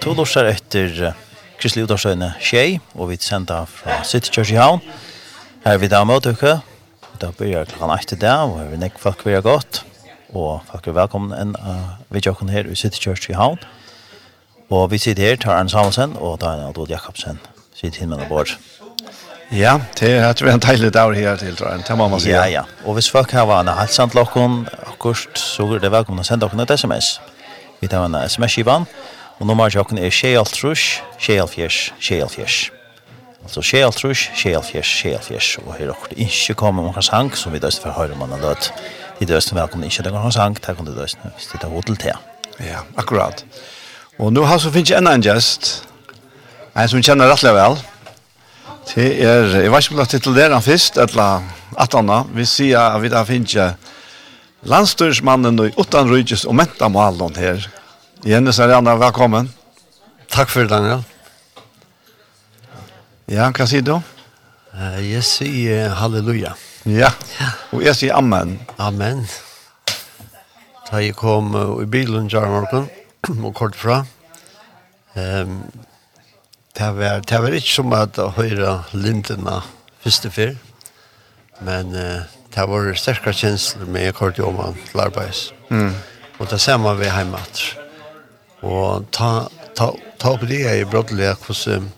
to lorsar etter Kristelig Udarsøyne Kjei, og vi sender fra City Church i Havn. Her er vi da med dere, da blir klokken 8 der, og her er nek folk vi har gått. og folk er velkommen enn uh, vi tjokken her i City Church i Havn. Og vi sitter her, tar Arne Samuelsen og Daniel Adol Jakobsen, sitter hinn med vår. Ja, det er tror jeg en deilig dag her til, tror jeg, det må man si. Ja, ja, og hvis folk har vært halsant lokken, akkurat, så er det velkommen å sende dere et sms. Vi tar en sms-skivann, 06 Og nummer tjokken er Sjealtrus, Sjealfjers, Sjealfjers. Altså Sjealtrus, Sjealfjers, Sjealfjers. Og her er det ikke kommer noen sang som vi døst for høyre mann og død. I døsten velkommen ikke til noen sang, der kan du døst tar hodel til. Ja, akkurat. Og nå har så finnes jeg enda en gjest, en som kjenner rettelig vel. Det er, jeg vet ikke om jeg titulerer han først, eller at han da, vi sier at vi da finnes landstyrsmannen i Utan Rydges og Mentamalen her, Jenny Sarjana, velkommen. Takk for det, Daniel. Ja, hva sier du? Uh, jeg sier halleluja. Ja, og jeg sier amen. Amen. Da jeg kom uh, i bilen i Morgan, og kort fra, um, det, var, det var ikke som at høyre lintene første fyr, men uh, det var sterkere kjensler med kort i åman til arbeids. Mm. Og det samme vi hjemme og ta, ta, ta opp det i brottelig hvordan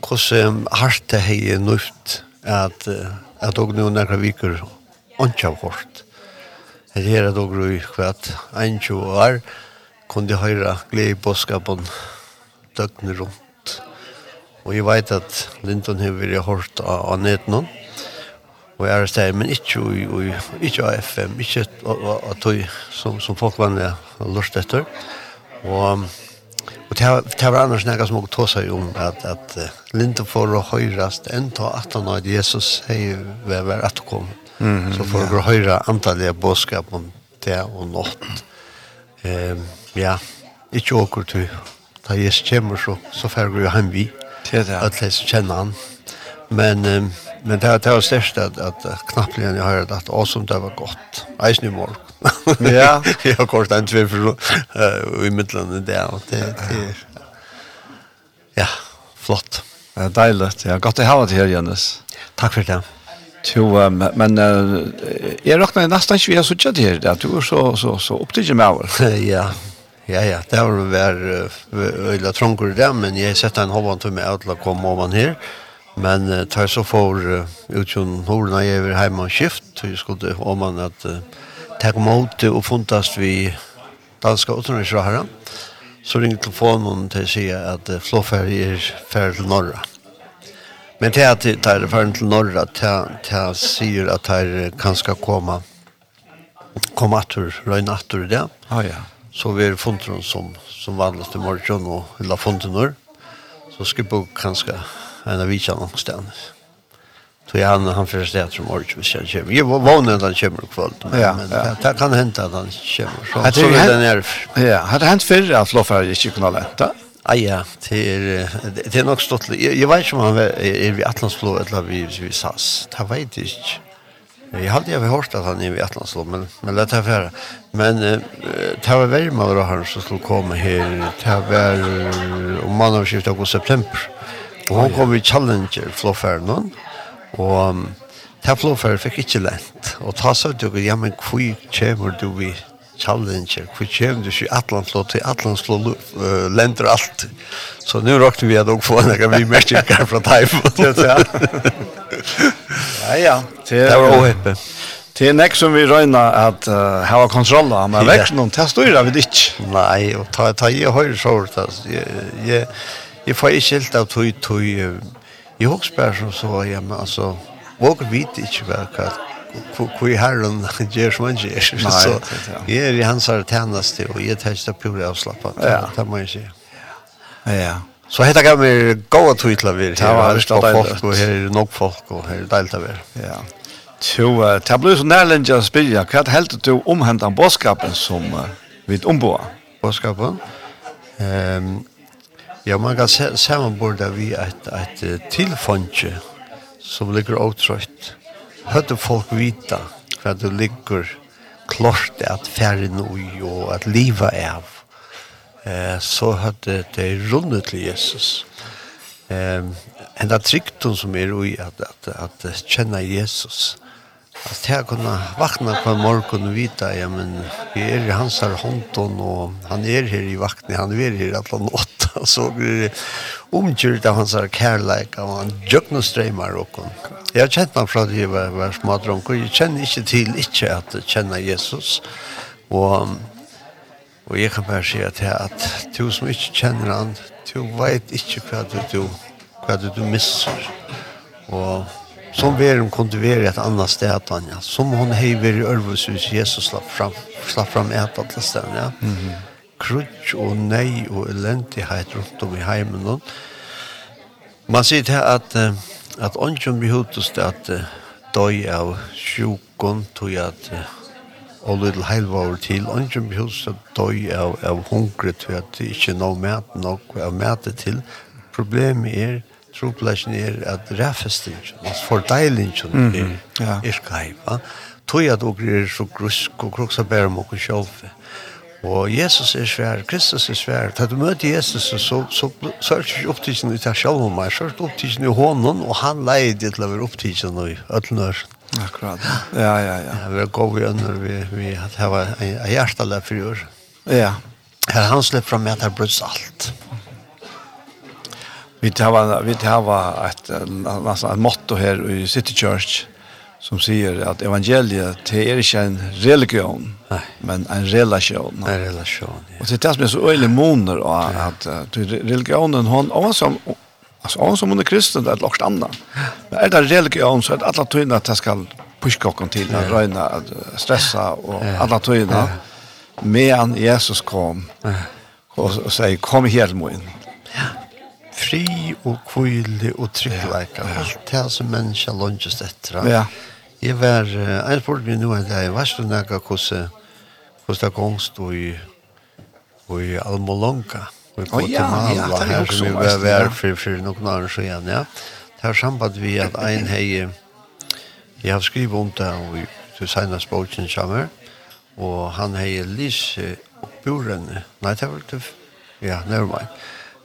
hvordan hardt det er at at og nu nærkere vikur ikke av hårdt. Det her er dog i hvert 21 år kunne de glede i døgnet rundt. Og jeg vet at Linton har vært hårdt av, av netten og jeg er stedet, men ikke, og, og, ikke av FM, ikke av tog som, som folk var lurt etter. Og Og det var annars nekka som også tåsa jo om at, at uh, Linda får å høyrast enn ta at han at Jesus sier ved hver at kom. Mm, så får å høyra antallet bådskap om det og nått. Um, ja, ikke åker til. Da Jesus kommer så, så får vi han vi. Det er det. At de kjenner han. Men, um, men det, det var størst at, at knappligen jeg høyre at å som det var godt. Eisen i morgen. Ja. Ja, kort en tvivl for i midtlandet det och det är Ja, flott. Det er deilig. Ja, godt å ha det her, Jens. Tack för det. Jo, men jeg råkner nesten ikke vi har suttet her, at du er så, så, så opptidlig med over. Ja, ja, ja, det har vært øyla trånger det, men jeg setter en hånd til meg at komma komme over her. Men tar så for utkjønn hårene jeg er hjemme og skift, så jeg skulle om at uh, ta emot och fundast vi danska utrikesrahara så ringde telefonen till sig att flåfärg är färd till norra. Men det är att det är färd till norra det säger att det kan ska komma komma att röjna i det. Ja, ja. Så vi er funden som, som vanligt i morgon og la ha funden Så skal vi kanske en av vitsan någonstans. Tog han han förstått som orch vi kör kör. Jag vånar att han kommer kväll. Ja, men det kan hända att han kommer. Så så är det nerv. Ja, hade hänt förr att Loffar inte kunde lätta. Ja, det till det är nog stått. Jag vet inte om han är vi Atlantsflå eller vi vi SAS. Det vet jag inte. Jag hade ju hört att han är i Atlantsflå men men det här för. Men det var väl med då han så skulle komma här. Det var om man har skiftat på september. Och hon kom i Challenger, Floffernon. Ja Og det flåfer fikk ikke lent. Og ta så du, ja, men hvor kommer du i challenger? Hvor kommer du i Atlantflå til Atlantsflå uh, lenter alt? Så nu råkte vi at dere få noen vi merker fra Taifon. ja, ja. Det var åheppe. Det er nek som vi røyna at uh, hava kontrolla, men yeah. vekk noen, det styrer vid ikke. Nei, og ta, ta jeg høyre så, jeg, jeg, jeg får ikke helt av tog, tog, Jeg husker bare som så, ja, men altså, våger vite ikke hva hva hvor herren gjør som han gjør. Så jeg er i hans her tjeneste, og jeg tar ikke pure avslappet. Ja. Det må jeg si. Ja. Så hetta gav mir góa tuitla vir. Det var det folk og her er nok folk og her er deilt av vir. Ja. Så det ble så nærlende å spille. Hva heldt du omhentet om bådskapen som vi omboer? Bådskapen? Ehm Ja, man kan se samanborda vi et, et tilfondje som ligger åtrøyt. Høyde folk vita hva det ligger klart at færre noe og at livet er av. Eh, så høyde det rundet til Jesus. Eh, en av trygten som er ui at, at, at, kjenne Jesus. At jeg kunne vakna på morgen og vita, ja, men vi er i hans her hånden, og han er her i vakten, han er her alle nått så blir det omkjørt av hans kærleik av han jøkna streimar og Jeg har kjent han fra det jeg var, var smadrong og jeg kjenner ikke til ikke at jeg kjenner Jesus og og jeg kan bare si at, at du som ikke kjenner han du vet ikke hva du, du hva du, du misser og som verum kunde være et annet sted Tanja. som hon heiver i Ørvus Jesus slapp fram, slapp fram et annet sted ja. Mm -hmm krutsk og nei og elendighet rundt om i heimen. Man sier til at, at ånden blir hodet at døy av sjukon tog at og little helvor til ånden blir hodet at døy av, av hungre tog at det ikke er noe mat nok av mat til. Problemet er troplasjen er at ræfestingen, altså fordeilingen mm -hmm. er, er skaipa. Tog at dere er så grusk og kroksa bære om dere sjølve. Og Jesus er svær, Kristus er svær. Da du møter Jesus, så, så, så er ikke opptidsen i deg selv om meg, så er opptidsen i hånden, og han leier det til å være opptidsen i ødelnør. Akkurat. Ja, ja, ja. ja vi går vi under, vi, vi har en hjertelig for. Ja. Her han slipper fram med at det brøds alt. Vi tar, vi tar et, et, et motto her i City Church, som säger att evangeliet det är inte en religion Nej. men en relation. En relation. Ja. Och det är det som är så öjlig moner och att, att religionen hon som alltså som under kristen det är lagt annan. Men är det religion så att alla tyna att det ska pushka och till att röjna att stressa och alla tyna medan Jesus kom och, och säger kom helt mot. Ja fri og kvile og tryggleik ja, ja. alt det som menneska lunges etter ja. jeg var jeg spurte meg nå en dag hva er det nægge hvordan hvordan det gongst og i og i Almolonga og i Guatemala oh, ja, ja, her som vi var vær for, for noen år siden ja. det har samband vi at en hei jeg har skrivet om det og vi til senest boken kommer og han hei lise oppbjørende nei det var det ja, nevermind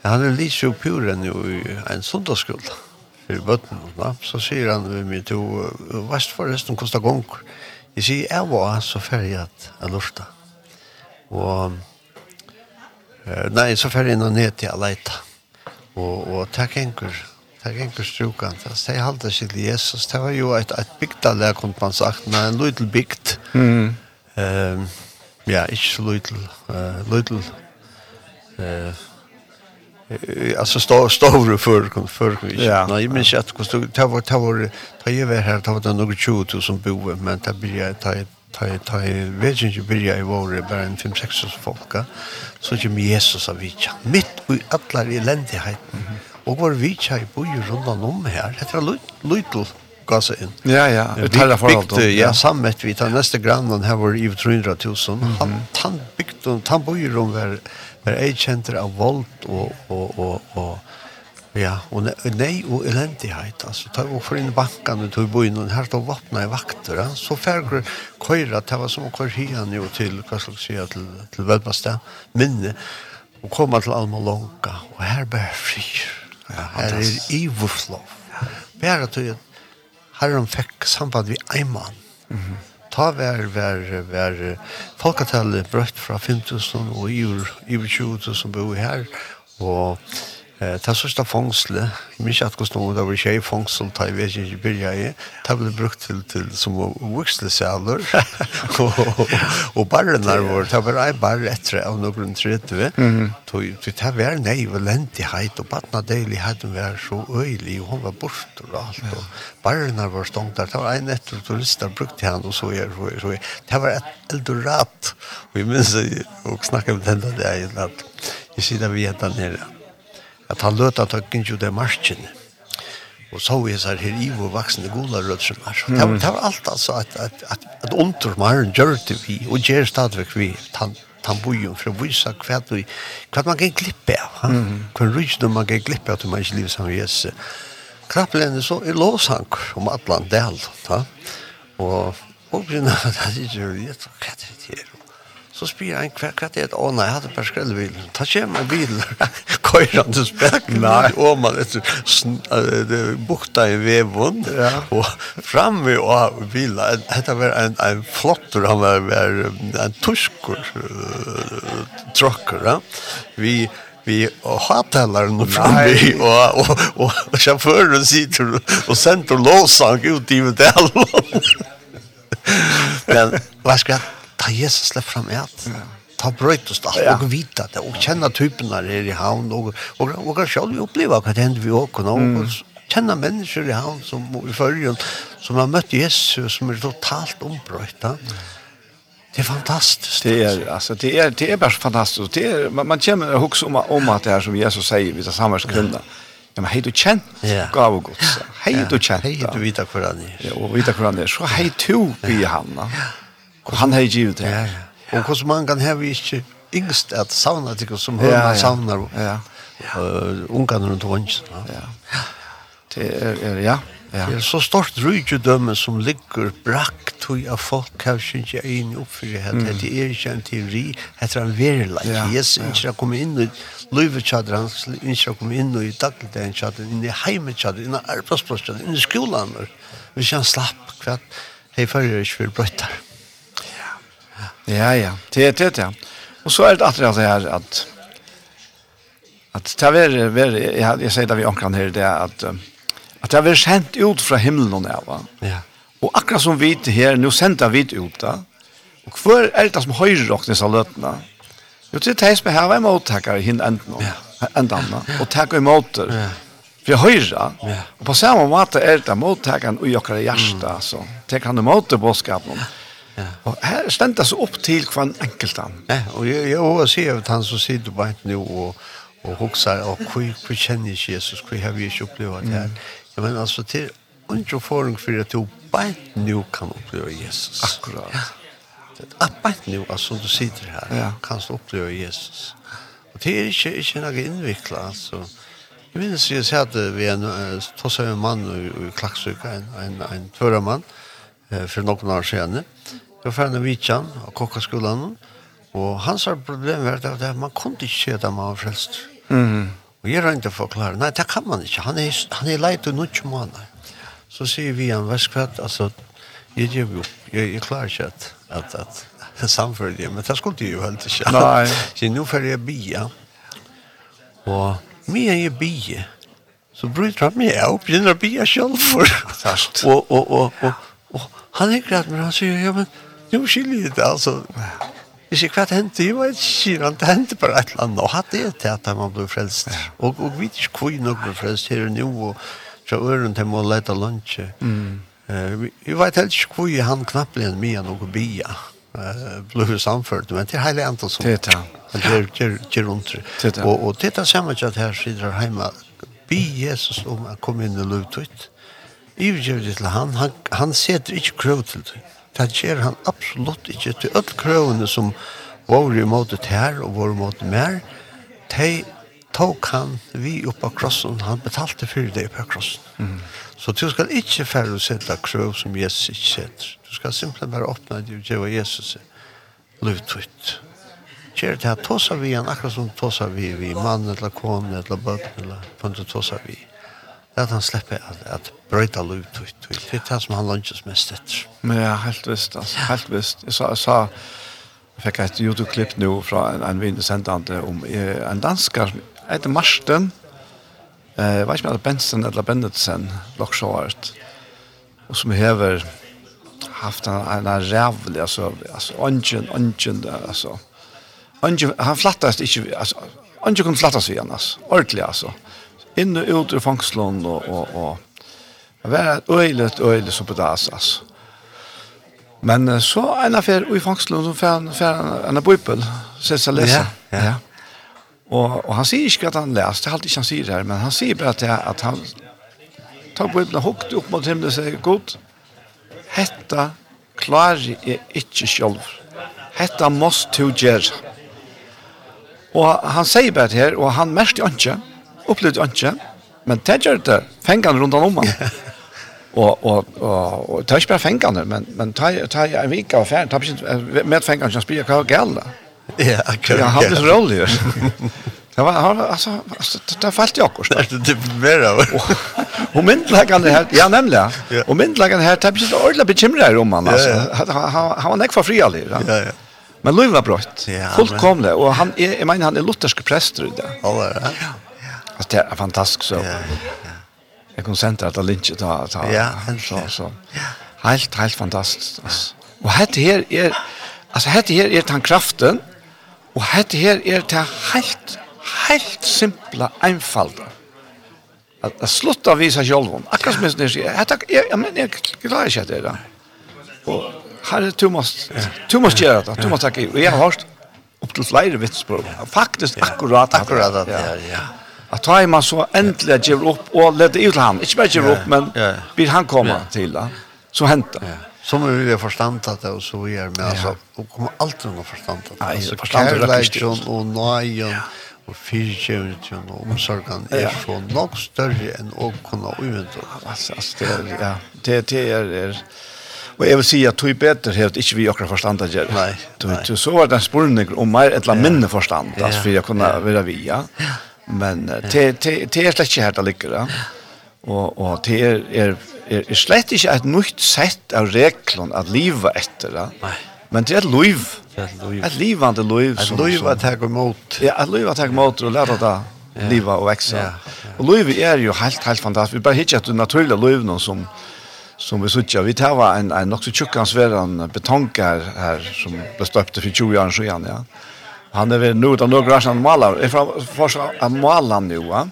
han er litt så pure enn i en sundagsskuld for bøtten, da. Så sier han ved meg til, vest forresten kostar gong. Jeg sier, jeg var så ferdig at jeg lurte. Og, nei, så ferdig nå ned til jeg leita. Og, og takk enker, takk enker strukan. Så er halte seg til Jesus. Det var jo et, et bygdalle, kunne man sagt, men en lydel bygd. Mm. Um, ja, ikke så lydel, uh, lydel, uh, alltså står står för för ja. nej men jag att kost ta var ta var ta ju var här ta var några 20 som bo men ta blir jag ta ta ta vet ju blir jag vår bara en 5 6 så folk så ju Jesus av vich mitt i alla eländighet och var vi i bo ju runt om här det är lite gasa in. Ja, ja. Vi tar för allt. Ja, sammet vi tar nästa grannen här var i 300 000. Han, han bygde, han bor i rom Men jeg kjente av vold og, og, og, og ja, og nei og elendighet. Altså, ta og for inn banken bankene til byen, og her stod vapna i vakter. Ja. Så færger køyre, det var som å køyre hien jo til, hva skal jeg si, til, til velbastet minne, og komme til Alma Longa, og her ble jeg fri. Ja, her er iverflov. Bare til at herren fikk samband vi en mann. Mm -hmm ta vær vær vær folketallet brøtt fra 5000 og i 20 som bor her og Det er sørste fangsle, mye at hvordan det var tjej fangsel, det er ikke ikke byrja i, det ble brukt til, til som vuxlesaler, og, og barrenar vår, det var ei barre etter av noen tredje, det var nei valentighet, og badna hun var så øylig, og hun var bort og alt, og barrenar vår stånd der, det var en etter turister brukt til han, og så er, så er, så er, det var et eldorat, og jeg minns, og snakket om denne dagen, at jeg sier det vi heter nere, at han løt at han jo det marsjen. Og så vi så her i vår voksne gula rødsen var. Mm. Det, var, det var alt altså at, at, at, at ontor maren gjør det vi, og gjør stadigvæk vi, han, han bor for å vise hva, du, hva man kan glippe av. Han, mm. Hva rydde man kan glippe av til man ikke livet som Jesus. Krapplene så er låsank om Atlant del. Ta? Og Og grunn av det, det er jo litt, hva er det her? Så spyr han hva hva det er. Å nei, jeg hadde bare skrelle bil. Ta kjem en bil. køyre han til spekken. Nei. Og man etter bukta i vevun. Ja. Og framme av bilen, Dette var en, en flottur. Han var, var en tuskur. Uh, Trokker. Ja. Vi vi hatellar nu framme och och och, och chauffören sitter och sen då låsar ut i det Men vad ska ta Jesus släpp fram ät. Ta bröt och stå och vita det och känna typen där i havn och och och kanske själv uppleva vad händer vi och och känna människor i havn som i förrjun som har mött Jesus som är totalt ombrötta. Det är fantastiskt. Det är alltså det är det är bara fantastiskt. Det är man, man känner också om om att det här som Jesus säger vid samma grunda. Ja, men hej du känt gav och gott. Hej du känt. Hej du vita för han. Ja, och vita hur han är. Så hej du bi Hanna. Ja. Och han har givet det. Ja, ja. Og hvordan man kan ha vi inte yngst at sauna det som hör man savner Ja. Eh ungar runt omkring. Ja. ja. Det er, er, ja. Ja. Det er så stort rydgjødømme som ligger brakt tog av folk har ikke är inne upp för det här. Det är inte en teori, det är en verlag. Ja. Jesus inte har kommit inn i livet tjadr, han inte har kommit inn i dagligdagen tjadr, in i heimet tjadr, in i arbetsplatsen, inn i skolen. Hvis han slapp hva? Hei, förr ikke for brøttar. bröttar. Ja, ja. Det är det, ja. Och så är det att det här att att det ver ver jag jag säger det vi omkring här det är att att det är sent ut från himlen och där va. Ja. Och akkurat som vi det här nu sända vi ut där. Och för är det som höjer dock dessa lötna. Jo det är det här var mottagare hin änden. Ja. Änden och tacka emot det. Ja. Vi Ja. og på samme måte er det mottageren og jokkere hjerte, så tek han imot det bådskapen. Ja Ja. Og her stendas opp til hver enkelt han. Ja, og jeg, jeg også ser at han som sitter på et nå og, og hokser, og hva hvor kjenner ikke Jesus, hva har vi ikke opplevd det her? Ja, men altså til ikke forhånd for at du bare nå kan oppleve Jesus. Akkurat. Ja. Bare nå, altså du sitter her, ja. kan du oppleve Jesus. Og det er ikke, ikke noe innviklet, altså. Jeg minnes jeg sier at vi er en tosset mann i i Klaksvika, en, en, en tvøremann, for noen år siden. Mm var ferdig med Vitjan og kokkaskolen, og hans problem var at man kunne ikke se at man var frelst. Mm. Og jeg rønte for å klare, nei, det kan man ikke, han er, han er leit og nødt måneder. Så sier vi han, hva skal jeg, altså, jeg gjør jo, jeg, jeg klarer ikke at, at, at samfører det, men det skulle jeg jo helt ikke. Nei. Så nå får jeg bia, og mye jeg bia, så bryter han meg opp, begynner å bia selv for. og, og, og, og, og, han er greit, men han sier, ja, men, nu skiljer jag det alltså. Jag ser kvart hände, jag vet inte, det hände bara ett land och hade det till att man blev frälst. Och, och vi vet inte hur nog blev frälst här och nu och så öron till att leta lunch. Mm. Uh, jag vet helt inte hur han knappligen med något bia blev samfört men till hela antal som det är det det runt och och titta samma chat här sidrar hemma bi Jesus om att komma in i lutet. Ivgjøvd til han, han, han setter ikke krøv til det det gjør han absolutt ikke til alle krøvene som var imot det her og var imot det mer. De tok han vi opp av krossen, han betalte for det på krossen. Mm. Så du skal ikke færre å sette krøv som Jesus ikke setter. Du skal simpelthen bare åpne det og gjøre Jesus løpt ut. Gjør det her, tåser vi han, akkurat som tåser vi, vi mann eller kone eller bøtten eller på en tåser vi. Mm at han slipper at, at brøyta liv till Det er det som han lunches mest etter. Men ja, helt visst. Altså, helt visst. Jeg sa, jeg sa jeg fikk et Youtube-klipp nå fra en, en vinnesändande om en danskar som heter Marsten. Eh, jeg vet ikke om det er Benson eller Bennetsen, Lockshoart. Og som hever haft en, en rævlig, altså, altså, ongen, ongen, altså. Ongen, han flattast ikke, altså, alltså, kunne flattast flattas igen, alltså. Ordentligt, alltså inn og ut ur fangslån og, og, og det var øylet, øyelig som bedas, altså. Men så en affær i fangslån som får han en bøypel, sier seg lese. Ja, ja. ja. Og, og han sier ikke at han leser, det er alltid ikke han sier det her, men han sier bare at, jeg, at han tar bøypelen og hukte opp mot himmelen og sier, god, hetta klarer jeg ikke selv. Hetta måst du gjøre. Og han sier bare det her, og han merkte ikke, opplevde ikke, men det gjør det fengene rundt om meg. og og og, og tar ikke bare fengene, men men tar tar en vecka og färd tar inte med fengene som spelar kvar gälla. Ja, akkurat. Jag hade så rolig. Det var han alltså alltså det falt jag också. Det det mer då. Och myndlagan det här, ja nämligen. Och myndlagan här tar precis ordla bekymrar om man alltså. Han han var näck för fri liv. Ja ja. Men Louis var brått. Fullkomligt och han är jag menar han är luthersk präst tror jag. Ja. Alltså det är fantastiskt så. Ja, ja. Jag kunde sända att Lynch ta ta. Ja, så så. Ja. Helt helt fantastiskt. Alltså. Och hade här är alltså hade här är tan kraften och hade här är det helt helt simpla einfalda. Att, att sluta visa själva. Akkurat som ni säger. Jag jag men jag klarar inte det där. Och här är Thomas. Thomas gör det. Thomas tackar. Jag har hört upp till flera vitspråk. Faktiskt akkurat akkurat där. Ja, ja. Att ta man så äntligen ger upp och leder ut han. Inte bara ger upp, opp, men vil han komma till. det. Så henter det. Som vi har forstått det och så vi är med. Alltså, och kommer alltid noe forstått det. Altså, kærleikjon och nøyen och fyrtjøvntjøvn och omsorgen är så nok større enn å kunne uvente. Alltså, det är... ja, det, det är, er, er, og jeg vil si at tog bedre helt inte vi akkurat forstand å gjøre. Nei, nei. Så var det en spørning om mer ett eller annet minne forstand, altså, for jeg kunne være vi, ja. Ja Men det det är slett inte här det ligger ja. Og, og det er, er, er, er slett ikke et nytt sett av reglene at livet etter, efter Nei. Men det er et liv. Et livande liv. Ett liv att ta emot. Ja, ett liv att ta emot och lära det leva och ja. Og liv er jo helt helt fantastisk. Vi bare hittar ett naturligt liv någon som som vi sitter. Vi tar var en, en också tjukkans veran betonkar her som ble stöpte for 20 år siden, Ja. Han er väl nu utan några grann han målar. Är från första han målar nu va.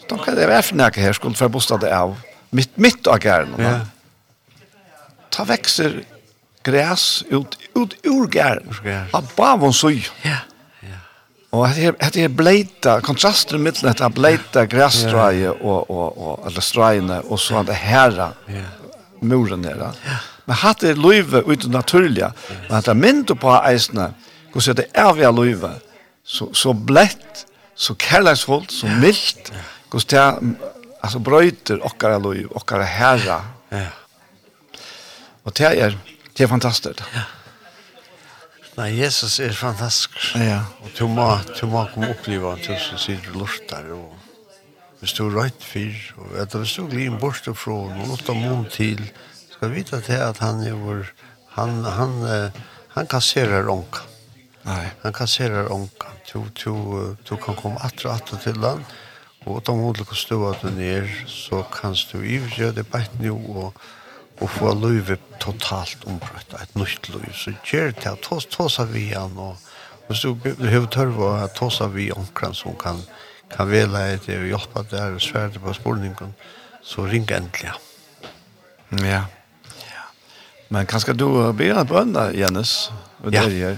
Så då kan det vara för näka här skulle för bostad det av. Mitt mitt av gärden. Ja. Ta växer gräs ut ut ur gärden. Ja, Av bavon så. Ja. Og det er bleita, kontrasten mittel hette er bleita græsstræje og, og, og, eller stræjene, og så han det herra, muren herra. Men hette er løyve uten naturlige, men hette er mynd på eisene, Hvordan er vi er løyve. Så, så blett, så kærleisholdt, så mildt. Hvordan det er, altså brøyter okkara løyve, okkara herra. Ja. Og det er, det er fantastisk. Ja. Nei, Jesus er fantastisk. Ja. Og du må, du må komme oppleve han til som sier du lortar. Og hvis du er røyt fyr, og etter hvis du glir bort fra og låta mån til, skal vite til at han er vår, han, han, han, han kasserer ånka. Nei. Han kasserar onkan. Du, du, du kan komme atter og atter til han. Og de stå at du ned, så kan du ivrige det bætt nå og, og få løyve totalt ombrøtt. Et nytt liv. Så gjør det at tås, tåsa vi han. Og, hvis du behøver tørre at tåsa vi onkran som kan, kan vela et og hjelpa der og svære på spolningen, så ring endelig. Ja. ja. Men kanskje du ber en bønn, Jens? Ja. Ja.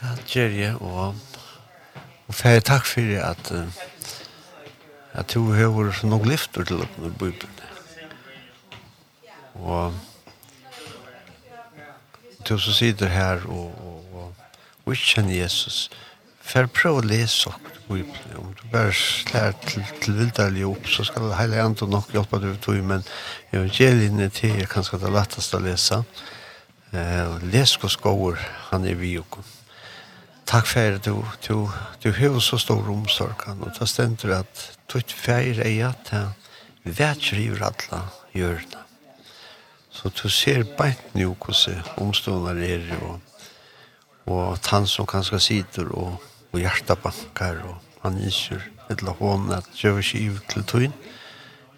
Ja, det gjør jeg, og, og færre takk for at, at du har noen lyfter til åpne bøybene. Og du som sitter her og, og, og, og ikke kjenner Jesus, færre prøv å lese bøybene. Om du bare slår til, til vilderlig opp, så skal det hele andre nok hjelpe deg til, men evangeliene til er kanskje det letteste å lese. Eh, les hos gård, han er vi og kommer. Takk for at du, du, du har så stor omsorg. og det stender at du ikke feir er at jeg vet ikke skriver alle hjørne. Så du ser beint nå hvordan omstående er, og, og at han som kanskje sitter, og, og hjertet banker, og han innser et la hånd at jeg vil ikke ut til tøyen.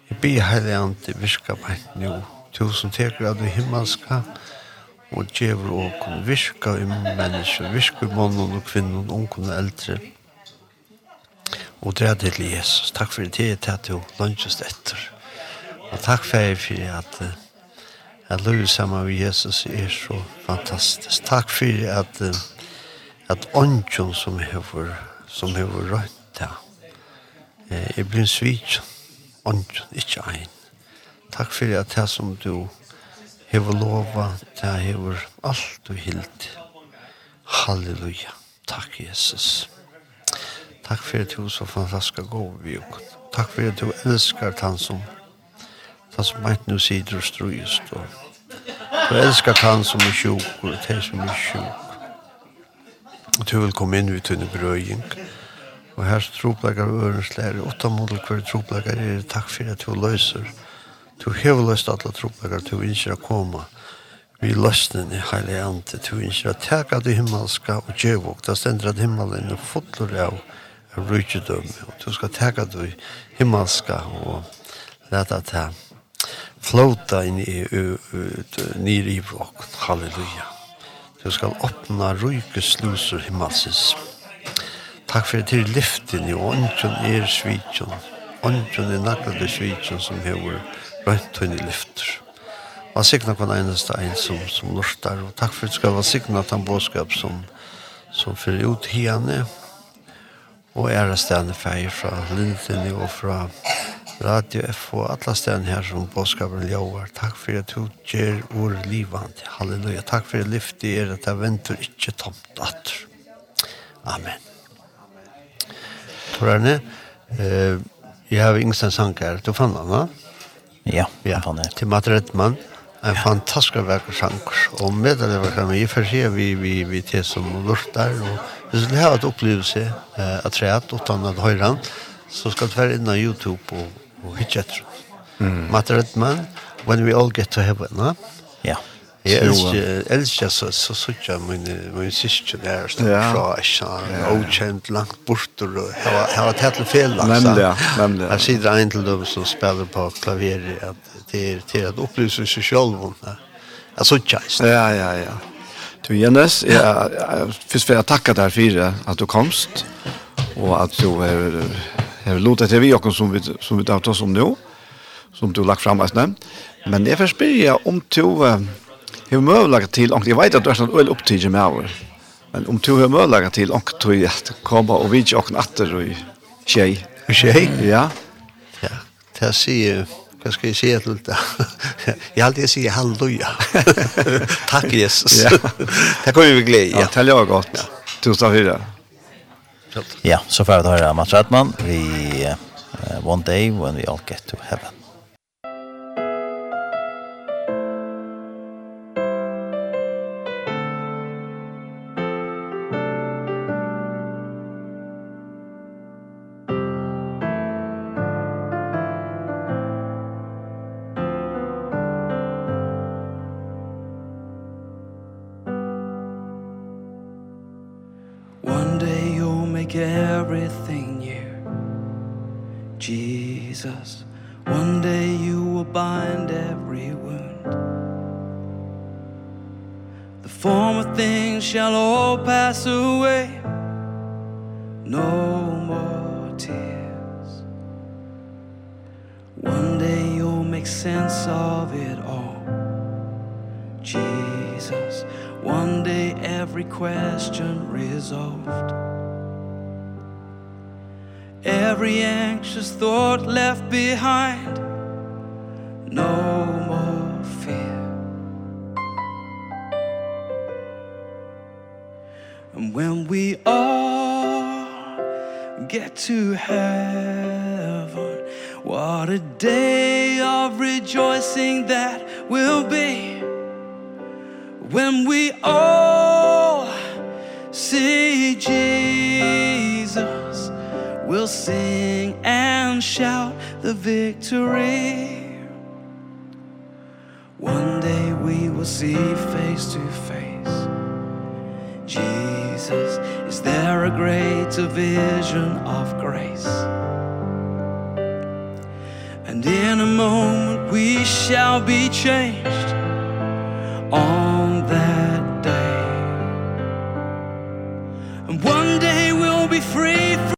Jeg blir hele an til virka beint nå. Tusen takk for at du himmelska, og og djever og kunne virka i mennesker, virka i mannen og kvinnen, ungen og eldre. Og det er det til Jesus. Takk for det, til at du lønnsest etter. Og takk for det, for at jeg løy sammen med Jesus er så fantastisk. Takk for at at ånden som hever som hever rønt det er blind svitsen ånden, ikke ein. Takk for at det som du hever lova, det hever alt du hild. Halleluja. Takk, Jesus. Takk for at du så fantastisk god vi og Takk for at du elskar han som han som meint nu sider og strøyest og du elskar han som er sjuk og det som er sjuk og du vil komme inn ut under brøying og her tropleggar ørens lærer åtta model hver tropleggar er takk for at du løser Du hever løst alle tropper, du ønsker å komme. Vi løsten i heilig ante, du ønsker å teka det himmelska og djevåk. Da stender at himmelen er fotler av rydgjødøm. Du skal teka det himmelska og leta til flota inn i nyr i bråk. Halleluja. Du skal åpna rujkesluser himmelsis. Takk for til lyften i ånden er svitsjon. Ånden er naglade svitsjon som hever bønt hun i lyfter. Var sikna hver eneste en som, som lortar, og takk for at du skal være sikna at han båskap som, som fyrer ut hiane, og ære stedene feir fra Lindtini og fra Radio F og alle stedene her som båskapen ljóar. Takk for at du gjør ord livand. Halleluja. Takk for at lyftet er at jeg venter ikke tomt atter. Amen. Torarne, eh, jeg har ingen sang her. Du fann den, va? Ja. Ja, ja. han er. Til Matt Redman, en ja. fantastisk verk og med det var kan vi for se vi, vi, vi til som lortar, og hvis du har et opplevelse eh, at træet, utan at høyre så skal du være inne YouTube og, og hitje etter. Mm. Matt Redman, When We All Get to Heaven, ja? Ja. Jeg elsker, elsker så, så synes jeg min, min syster der stod ja. fra, ikke ja. okjent langt borter, og jeg var tett til fel. Nemlig, ja, nemlig. Her sitter en til dem som spiller på klaveret, at det er til at opplyse seg selv. Jeg synes ikke Ja, ja, ja. Du, Jens, jeg, jeg, først vil jeg takke deg for at du komst, og at du er, er lotet til vi, og som vi, som vi tar oss om nå, som du har lagt frem, men jeg får spørre om du... Uh, har möjlighet till, jag vet att du är sån öl upptidig med av men om du har möjlighet till och du att komma och vidja och natter och tjej. Tjej? Ja. Ja, det här säger Vad ska jag säga till det? Jag alltid säger halleluja. Tack Jesus. ja. Det kommer vi glädje. Ja, det jag gott. Ja. Tusen fyra. Ja, så får vi höra Mats Rättman. Vi, uh, one day when we all get to heaven. make everything new. Jesus one day you will bind every wound. The former things shall all pass away. No more tears. One day you'll make sense of it all. Jesus one day every question resolved. Every anxious thought left behind. No more fear. And when we all get to heaven What a day of rejoicing that will be. When we all see Jesus. We'll sing and shout the victory. One day we will see face to face. Jesus, is there a greater vision of grace? And in a moment we shall be changed on that day. And one day we'll be free from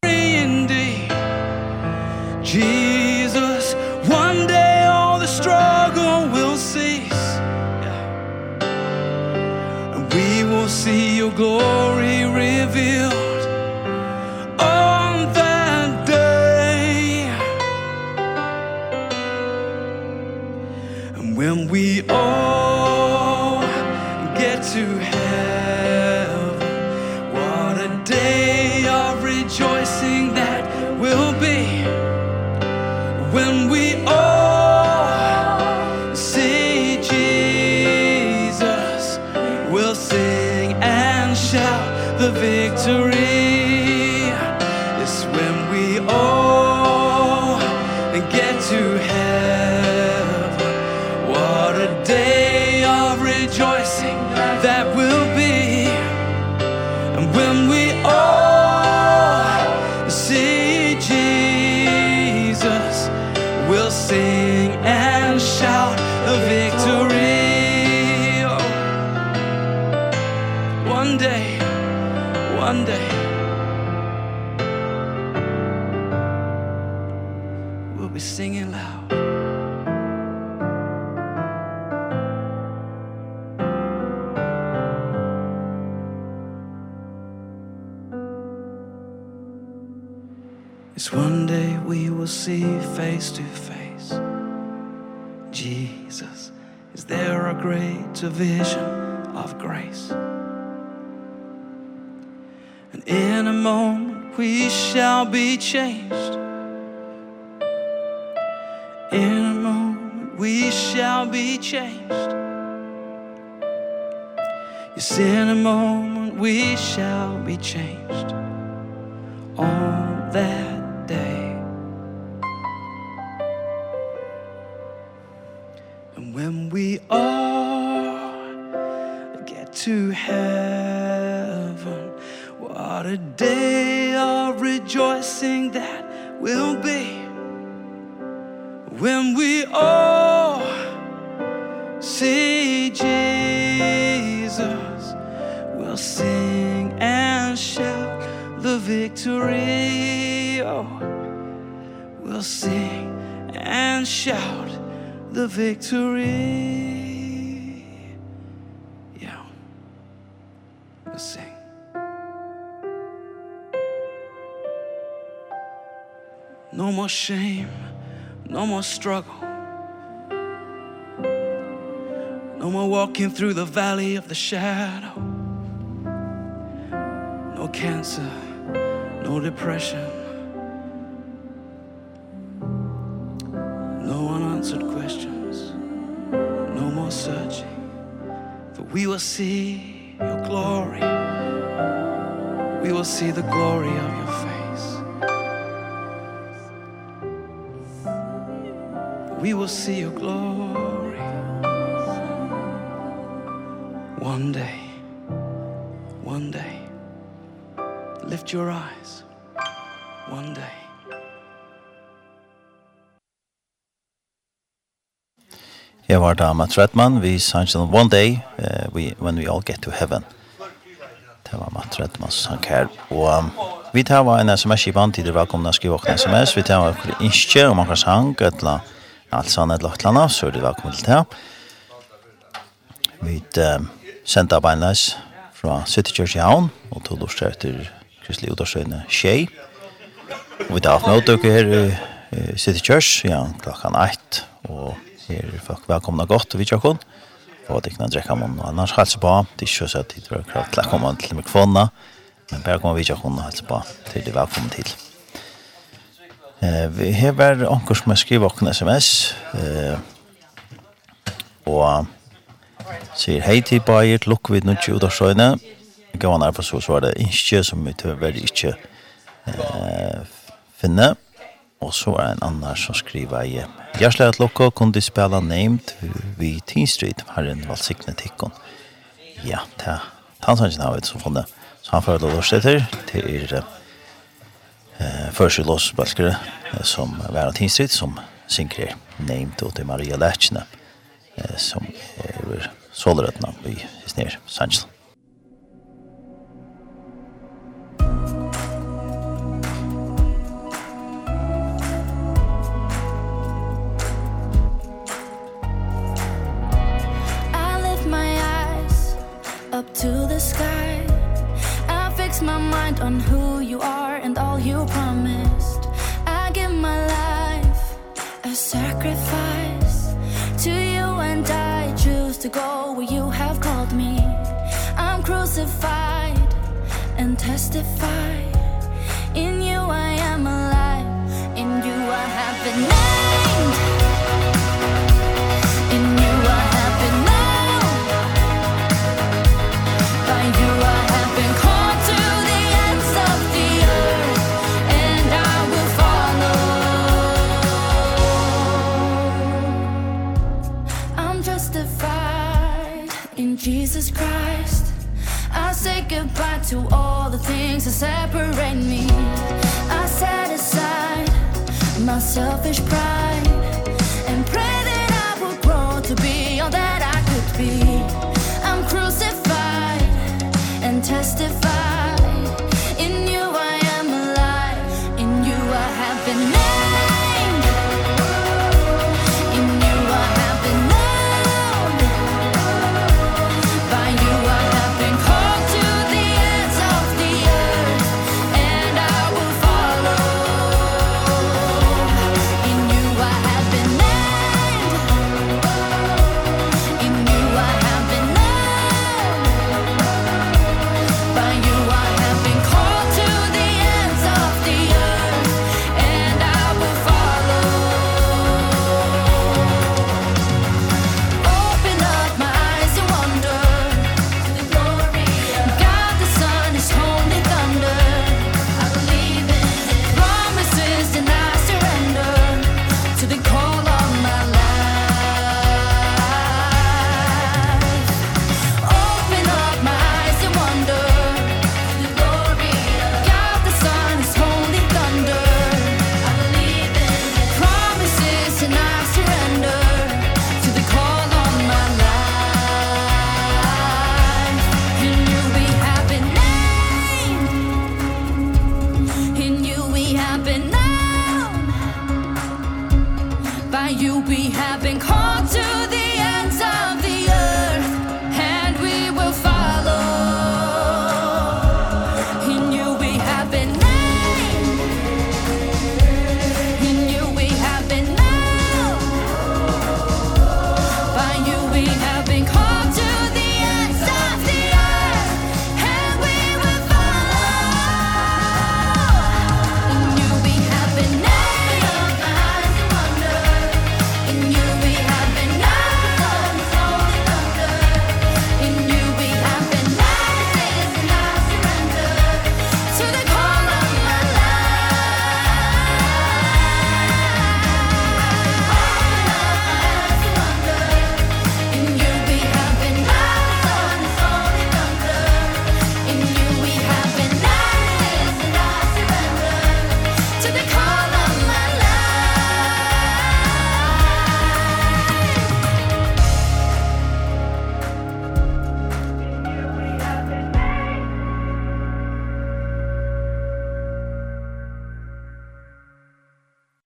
Jesus Is there a great vision of grace? And in a moment we shall be changed. In a moment we shall be changed. Yes, in a moment we shall be changed. All that when we all get to heaven what a day of rejoicing that will be. When we all see Jesus we'll sing and shout the victory. Oh we'll sing and shout the victory. Yeah. Let's sing. No more shame No more struggle. No more walking through the valley of the shadow. No cancer No depression. see your glory. We will see the glory of your face. We will see your glory. var da Matt Redman, vi sang on One Day, uh, we, When We All Get to Heaven. Det var Matt Redman som sang her. Og um, vi tar var en sms i band til det velkomna skrive åkne sms. Vi tar var en innskje om akkurat sang, et etla alt sånn et eller annet, så er det velkomna til det. Vi um, sendte beinleis fra City Church i Havn, og tog lort etter Kristelig Udorsøyne Kjei. Og vi tar haft med her i City Church, ja, klokkan 1, og Her er folk velkomna godt og vi tjokken. Og det kan drekke man og annars halse på. Det er ikke så at det er klart til å komme til mikrofonene. Men bare kommer vi tjokken og halse på til det velkommen til. Eh, vi har vært anker som har skrivet åkken sms. Eh, og sier hei til Bayer, lukk vi nødt ut av søgne. Jeg gav han her på så svaret, ikke som vi tøver ikke eh, finne. Og så er en annan som skriver i Gjersle at Lokko kunne spela named vi Teen Street, har en valgsikne tikkon. Ja, det er Tansangen har vi som funnet. Så han får lov etter til er eh, førselåsbalskere som er av Teen Street, som synker named og til Maria Lechne, eh, som er sålerøttene i Snir Sanchel. selfish pride.